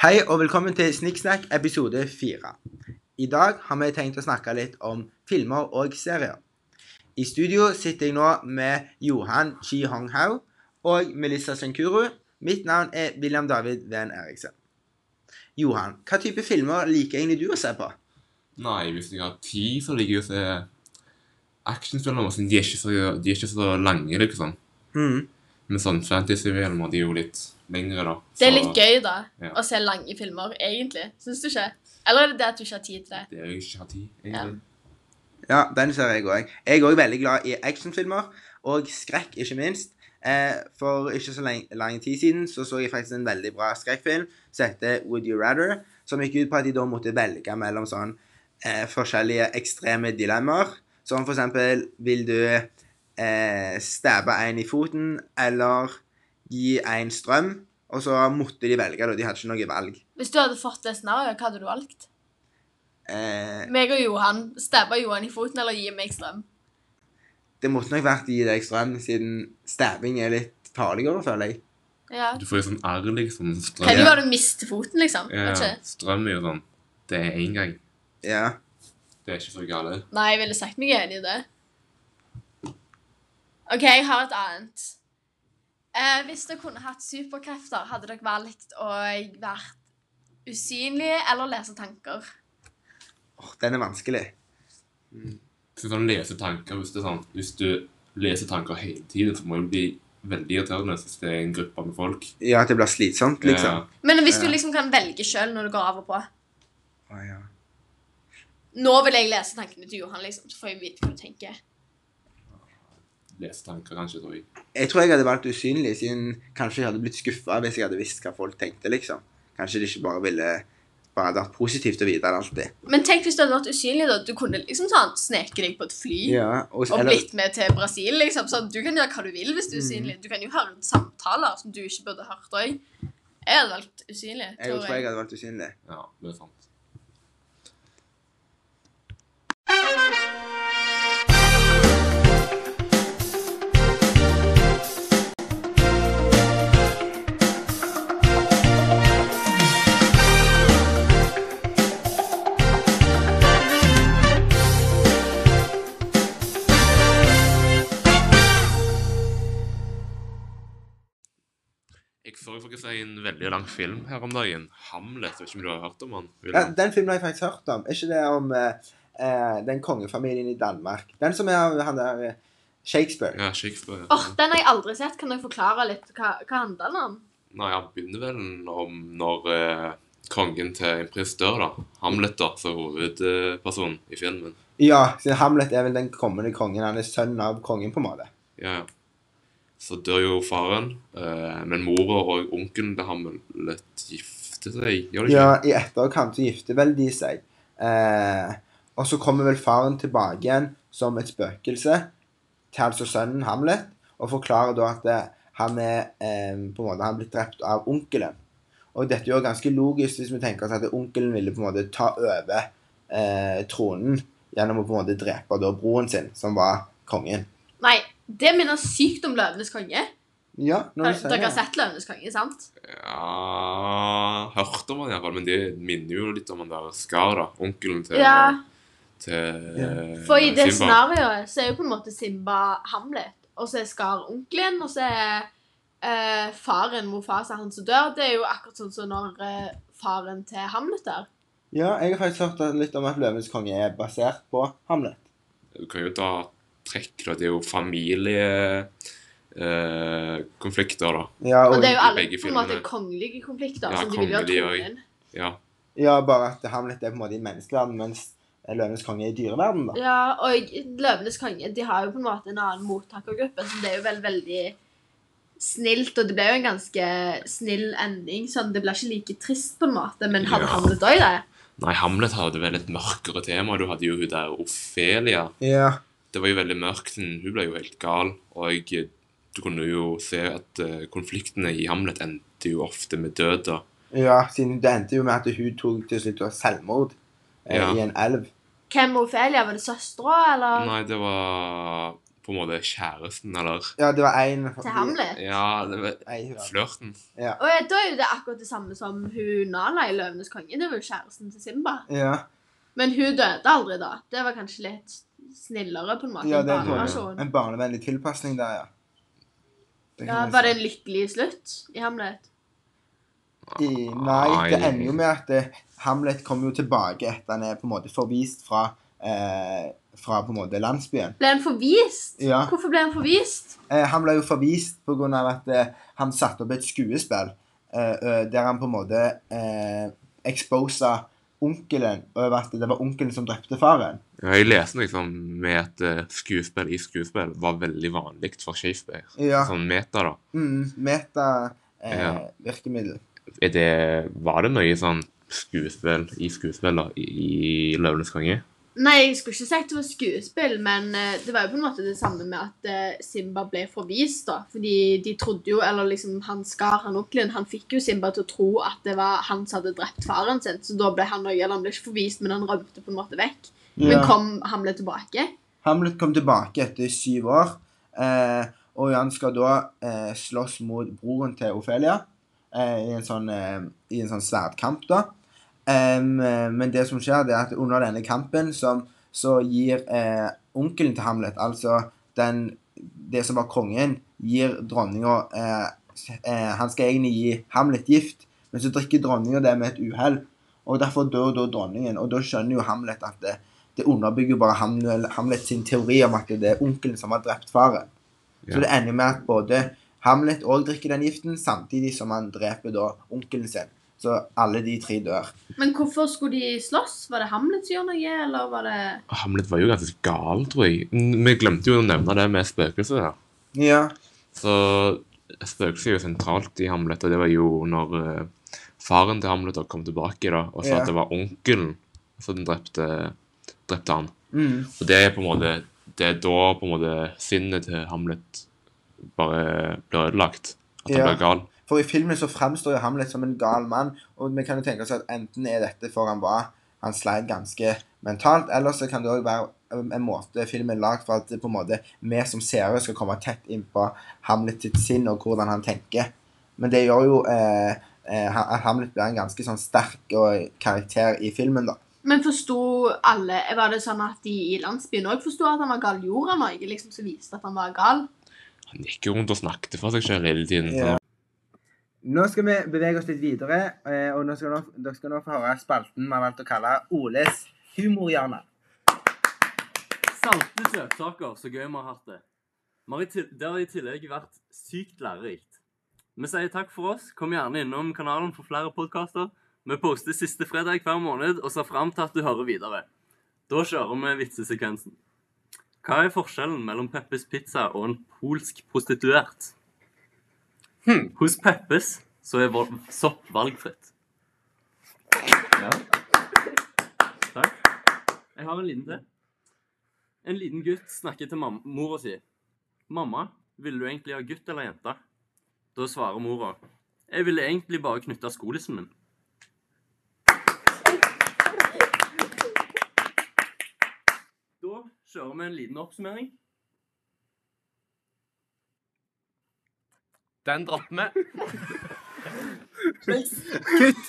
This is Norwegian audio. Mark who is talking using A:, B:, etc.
A: Hei og velkommen til Snikksnakk episode 4. I dag har vi tenkt å snakke litt om filmer og serier. I studio sitter jeg nå med Johan Chi Hong Hao og Melissa Senkuru. Mitt navn er William David Ven Eriksen. Johan, hva type filmer liker egentlig du å se på?
B: Nei, hvis jeg har tid, så liker jeg å se actionfilmer. Men de de er ikke så lange, liksom.
A: Mm.
B: Men sånn fantasy-filmer de er jo litt lengre, da.
C: Det er
B: Så
C: litt gøy, da,
B: Ja.
C: å se lange filmer, egentlig. Syns du ikke? Eller er det det at du ikke har tid til det?
B: Det er jo ikke har tid, egentlig.
A: Ja, den ser jeg òg. Jeg er òg veldig glad i actionfilmer, og skrekk, ikke minst. Eh, for ikke så lang, lang tid siden så så jeg faktisk en veldig bra skrekkfilm som heter Would You Rather, som gikk ut på at de da måtte velge mellom sånn eh, forskjellige ekstreme dilemmaer. Som for eksempel vil du eh, stabbe en i foten eller gi en strøm? Og så måtte de velge, da. De hadde ikke noe valg.
C: Hvis du hadde fått det scenarioet, hva hadde du valgt?
A: Eh,
C: Meg og Johan. Stabbe Johan i foten eller gi meg strøm?
A: det måtte nok vært gi deg strøm, siden stabbing er litt farligere, føler jeg.
C: Ja.
B: Du får jo sånn arr, liksom.
C: Kan
B: Strøm,
C: jo være du mister foten, liksom.
B: ja, ja.
C: ikke.
B: strøm er jo sånn Det er én gang.
A: Ja.
B: Det er ikke så galt.
C: Nei, jeg ville sagt meg enig i det. OK, jeg har et annet. Eh, hvis dere kunne hatt superkrefter, hadde dere valgt å vært usynlige eller lese tanker?
A: Åh, den er vanskelig.
B: Så sånn lese tanker, hvis, det er sånn, hvis du leser tanker hele tiden, så må du bli veldig irriterende hvis det er en gruppe med folk.
A: Ja, at det blir slitsomt, liksom.
B: Ja,
C: Men hvis du liksom kan velge sjøl når du går av og på
A: Å, ja.
C: Nå vil jeg lese tankene til Johan, liksom, så får jeg vite hva du tenker.
B: Lese tanker, kanskje, tror jeg.
A: Jeg tror jeg hadde valgt usynlig, siden kanskje jeg hadde blitt skuffa hvis jeg hadde visst hva folk tenkte, liksom. Kanskje de ikke bare ville bare hadde vært positivt å vite det alltid.
C: Men tenk hvis du hadde vært usynlig, da. Du kunne liksom sånn sneke deg på et fly.
A: Ja, og,
C: Og
A: eller,
C: blitt med til Brasil, liksom. Sånn, du kan gjøre hva du vil hvis du er
A: Mm.
C: usynlig. Du kan jo høre samtaler som du ikke burde hørt òg. Jeg hadde valgt usynlig,
A: jeg tror jeg hadde valgt usynlig.
B: Ja, det er sant. Faktisk en veldig lang film her om dagen. 'Hamlet'. Jeg Vet ikke om du har hørt om den?
A: Ja, den filmen har jeg faktisk hørt om. Er ikke det om eh, eh, den kongefamilien i Danmark? Den som er av han der eh, Shakespeare.
B: Ja, Shakespeare.
C: Åh, Den har jeg aldri sett. Kan du forklare litt hva, hva handler den om?
B: Nei, Han begynner vel om når eh, kongen til en prins dør, da. Hamlet, da, som hovedperson i filmen.
A: Ja, siden Hamlet er vel den kommende kongen. Han er sønn av kongen, på en måte.
B: Ja, ja. Så dør jo faren, eh, men mora og onkelen til Hamlet gifter seg, gjør de ikke?
A: Ja, i etterkant så gifter vel de seg. Eh, og så kommer vel faren tilbake igjen som et spøkelse til altså sønnen Hamlet, og forklarer da at det, han er eh, på en måte han blitt drept av onkelen. Og dette er jo ganske logisk hvis vi tenker oss at onkelen ville på en måte ta over eh, tronen gjennom å på en måte drepe da broren sin, som var kongen.
C: Det minner sykt om 'Løvenes konge'.
A: Ja, når du sier
C: Dere har
A: det.
C: sett 'Løvenes konge', sant?
B: Ja Hørte om han iallfall, men det minner jo litt om han der Skar, da. Onkelen til,
C: Ja.
B: til Ja.
C: For i det
B: Simba.
C: scenarioet så er jo på en måte Simba Hamlet, og så er Skar onkelen, og så er eh, faren Mofasa han som dør. Det er jo akkurat sånn som når eh, faren til Hamlet dør.
A: Ja, jeg har faktisk hørt litt om at Løvens konge er basert på Hamlet.
B: Du kan jo ta trekk, da. Det er jo familiekonflikter, da.
A: Ja,
C: Og
A: og,
C: det er jo alle på en måte kongelige konflikter.
B: Ja,
C: så de vil ha tronen.
B: Ja.
A: ja, bare at Hamlet er på en måte i menneskeverden, mens Løvenes konge er i dyreverden, da.
C: Ja, og Løvenes konge de har jo på en måte en annen mottakergruppe, så det er jo vel veldig snilt, og det ble jo en ganske snill ending, sånn det ble ikke like trist på en måte, men hadde
B: Ja.
C: Hamlet òg det?
B: Nei, Hamlet hadde vel et mørkere tema. Du hadde jo hun der Ofelia.
A: Ja,
B: Det var jo veldig mørkt. Hun ble jo helt gal. Og jeg, du kunne jo se at eh, konfliktene i Hamlet endte jo ofte med død. da.
A: ja siden det endte jo med at hun tok til slutt av selvmord eh,
B: Ja.
A: i en elv.
C: Hvem Ophelia? Var det søstera, eller?
B: Nei, det var på på en måte kjæresten, eller
A: Ja, det var én
C: Til Hamlet.
B: Ja, det var flørten.
A: Ja.
C: Og ja, da er jo det akkurat det samme som hun Nala i 'Løvenes konge'. Det var jo kjæresten til Simba.
A: ja.
C: Men hun døde aldri da. Det var kanskje litt snillere på en måte.
A: ja
C: en
A: det en
C: barneversjon.
A: en barnevennlig tilpasning der, ja. Det
C: Ja, var det en lykkelig slutt i Hamlet?
A: I, nei, det ender jo med at det, Hamlet kommer jo tilbake etter han er på en måte forvist fra, eh, fra på en måte landsbyen.
C: Ble han forvist?
A: Ja.
C: Hvorfor ble han forvist?
A: Eh, han ble jo forvist pga. at eh, han satte opp et skuespill eh, eh, der han på en måte eh, exposa onkelen over at det var onkelen som drepte faren.
B: Ja, jeg leste liksom med at eh, skuespill i skuespill var veldig vanlig for Shakespeare.
A: Ja.
B: Sånn meta, da.
A: Mm, meta eh,
B: Ja. Det, var det mye sånn skuespill i skuespill da, i, i 'Løvenes konge'?
C: Nei, jeg skulle ikke si at det var skuespill, men eh, det var jo på en måte det samme med at eh, Simba ble forvist, da. Fordi de trodde jo, eller liksom han Skar, han onkelen, han fikk jo Simba til å tro at det var han som hadde drept faren sin, så da ble han òg Eller han ble ikke forvist, men han rømte på en måte vekk. Men kom Hamlet tilbake?
A: Hamlet kom tilbake etter syv år, eh, og han skal da eh, slåss mot broren til Ofelia eh, i en sånn, eh, i en sånn sverdkamp, da. Eh, men det som skjer, det er at under denne kampen som, så gir eh, onkelen til Hamlet, altså den, det som var kongen, gir dronninga eh, eh, Han skal egentlig gi Hamlet gift, men så drikker dronninga det med et uhell. Og derfor dør da dronningen, og da skjønner jo Hamlet at det, det underbygger bare Hamlet, Hamlet sin teori om at det er onkelen som har drept faren.
B: Ja.
A: Så det ender med at både Hamlet òg drikker den giften, samtidig som han dreper da onkelen sin. Så alle de tre dør.
C: Men hvorfor skulle de slåss? Var det Hamlet som gjorde noe, eller var det
B: Hamlet var jo ganske gal, tror jeg. Vi glemte jo å nevne det med spøkelset. der.
A: Ja.
B: Så spøkelset er jo sentralt i Hamlet, og det var jo når uh, faren til Hamlet da kom tilbake da, og sa
A: Ja.
B: at det var onkelen som drepte, drepte han.
A: Mm.
B: Og det er på en måte Det er da på en måte sinnet til Hamlet bare blir ødelagt. At han
A: Ja.
B: blir gal.
A: For i filmen så fremstår jo Hamlet som en gal mann, og vi kan jo tenke oss at enten er dette for han var han sleit ganske mentalt, eller så kan det òg være en måte filmen er lagd for at på en måte vi som seere skal komme tett inn på Hamlet sitt sinn og hvordan han tenker. Men det gjør jo eh, eh, at Hamlet blir en ganske sånn sterk karakter i filmen, da.
C: Men forsto alle Var det sånn at de i landsbyen òg forsto at han var gal? Gjorde han noe liksom, som viste at han var gal?
B: Han gikk jo rundt og snakket for seg selv hele tiden.
A: Ja. Nå skal vi bevege oss litt videre, eh, og nå skal dere, dere skal nå få høre spalten vi har valgt å kalle Oles humorhjørne.
D: Salte søtsaker, så gøy vi har hatt det. Det har i tillegg vært sykt lærerikt. Vi sier takk for oss. Kom gjerne innom kanalen for flere podkaster. Vi poster siste fredag hver måned og ser fram til at du hører videre. Da kjører vi vitsesekvensen. Hva er forskjellen mellom Peppes Pizza og en polsk prostituert? Hm, hos Peppes så er sopp valgfritt. Ja. Takk. Jeg har en liten til. En liten gutt snakker til mora si. 'Mamma, vil du egentlig ha gutt eller jente?' Da svarer mora. 'Jeg ville egentlig bare knytte skolissen min'. Da kjører vi en liten oppsummering.
E: Den dropper vi.
A: Kutt!